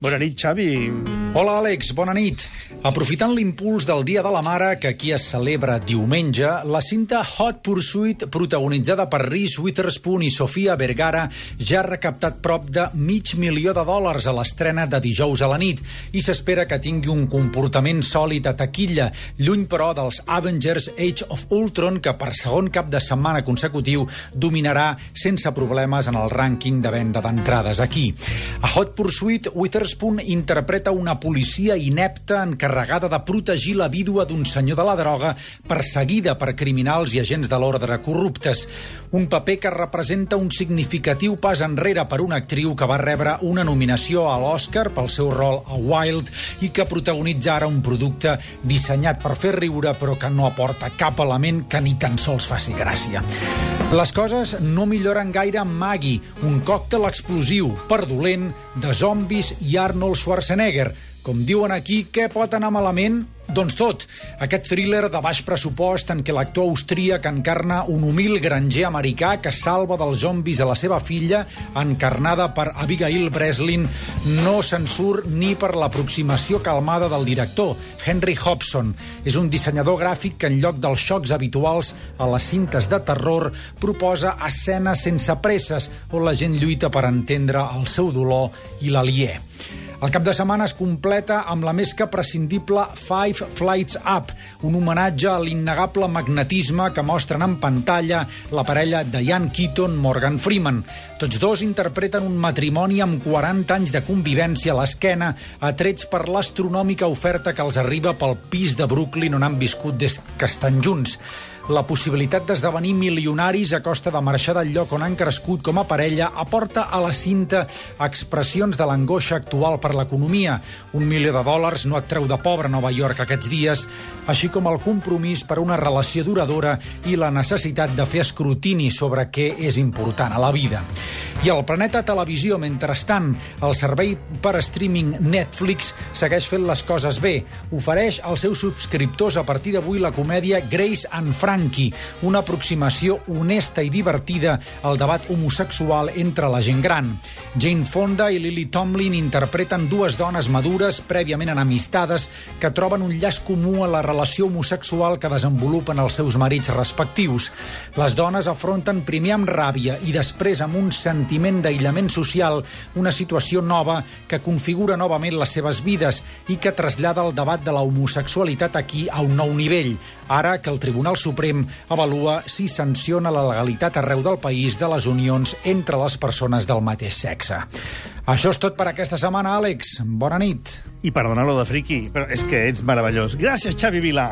Bona nit, Xavi. Hola, Àlex, bona nit. Aprofitant l'impuls del Dia de la Mare, que aquí es celebra diumenge, la cinta Hot Pursuit, protagonitzada per Reese Witherspoon i Sofia Vergara, ja ha recaptat prop de mig milió de dòlars a l'estrena de dijous a la nit i s'espera que tingui un comportament sòlid a taquilla, lluny però dels Avengers Age of Ultron, que per segon cap de setmana consecutiu dominarà sense problemes en el rànquing de venda d'entrades aquí. A Hot Pursuit, Witherspoon interpreta una policia inepta encarregada de protegir la vídua d'un senyor de la droga perseguida per criminals i agents de l'ordre corruptes. Un paper que representa un significatiu pas enrere per una actriu que va rebre una nominació a l'Oscar pel seu rol a Wild i que protagonitza ara un producte dissenyat per fer riure però que no aporta cap element que ni tan sols faci gràcia. Les coses no milloren gaire amb Maggie, un còctel explosiu, perdolent, de zombis i Arnold Schwarzenegger. Com diuen aquí, què pot anar malament? Doncs tot. Aquest thriller de baix pressupost en què l'actor austríac encarna un humil granger americà que salva dels zombis a la seva filla, encarnada per Abigail Breslin, no se'n surt ni per l'aproximació calmada del director, Henry Hobson. És un dissenyador gràfic que en lloc dels xocs habituals a les cintes de terror proposa escenes sense presses on la gent lluita per entendre el seu dolor i l'aliè. El cap de setmana es completa amb la més que prescindible Five Flights Up, un homenatge a l'innegable magnetisme que mostren en pantalla la parella Diane Keaton-Morgan Freeman. Tots dos interpreten un matrimoni amb 40 anys de convivència a l'esquena, atrets per l'astronòmica oferta que els arriba pel pis de Brooklyn on han viscut des que estan junts la possibilitat d'esdevenir milionaris a costa de marxar del lloc on han crescut com a parella aporta a la cinta expressions de l'angoixa actual per l'economia. Un milió de dòlars no et treu de pobre Nova York aquests dies, així com el compromís per una relació duradora i la necessitat de fer escrutini sobre què és important a la vida. I el Planeta Televisió, mentrestant, el servei per streaming Netflix segueix fent les coses bé. Ofereix als seus subscriptors a partir d'avui la comèdia Grace and Frankie, una aproximació honesta i divertida al debat homosexual entre la gent gran. Jane Fonda i Lily Tomlin interpreten dues dones madures prèviament enemistades que troben un llaç comú a la relació homosexual que desenvolupen els seus marits respectius. Les dones afronten primer amb ràbia i després amb un sentiment d'aïllament social, una situació nova que configura novament les seves vides i que trasllada el debat de la homosexualitat aquí a un nou nivell, ara que el Tribunal Suprem avalua si sanciona la legalitat arreu del país de les unions entre les persones del mateix sexe. Això és tot per aquesta setmana, Àlex. Bona nit. I perdona lo de friqui, però és que ets meravellós. Gràcies, Xavi Vilà.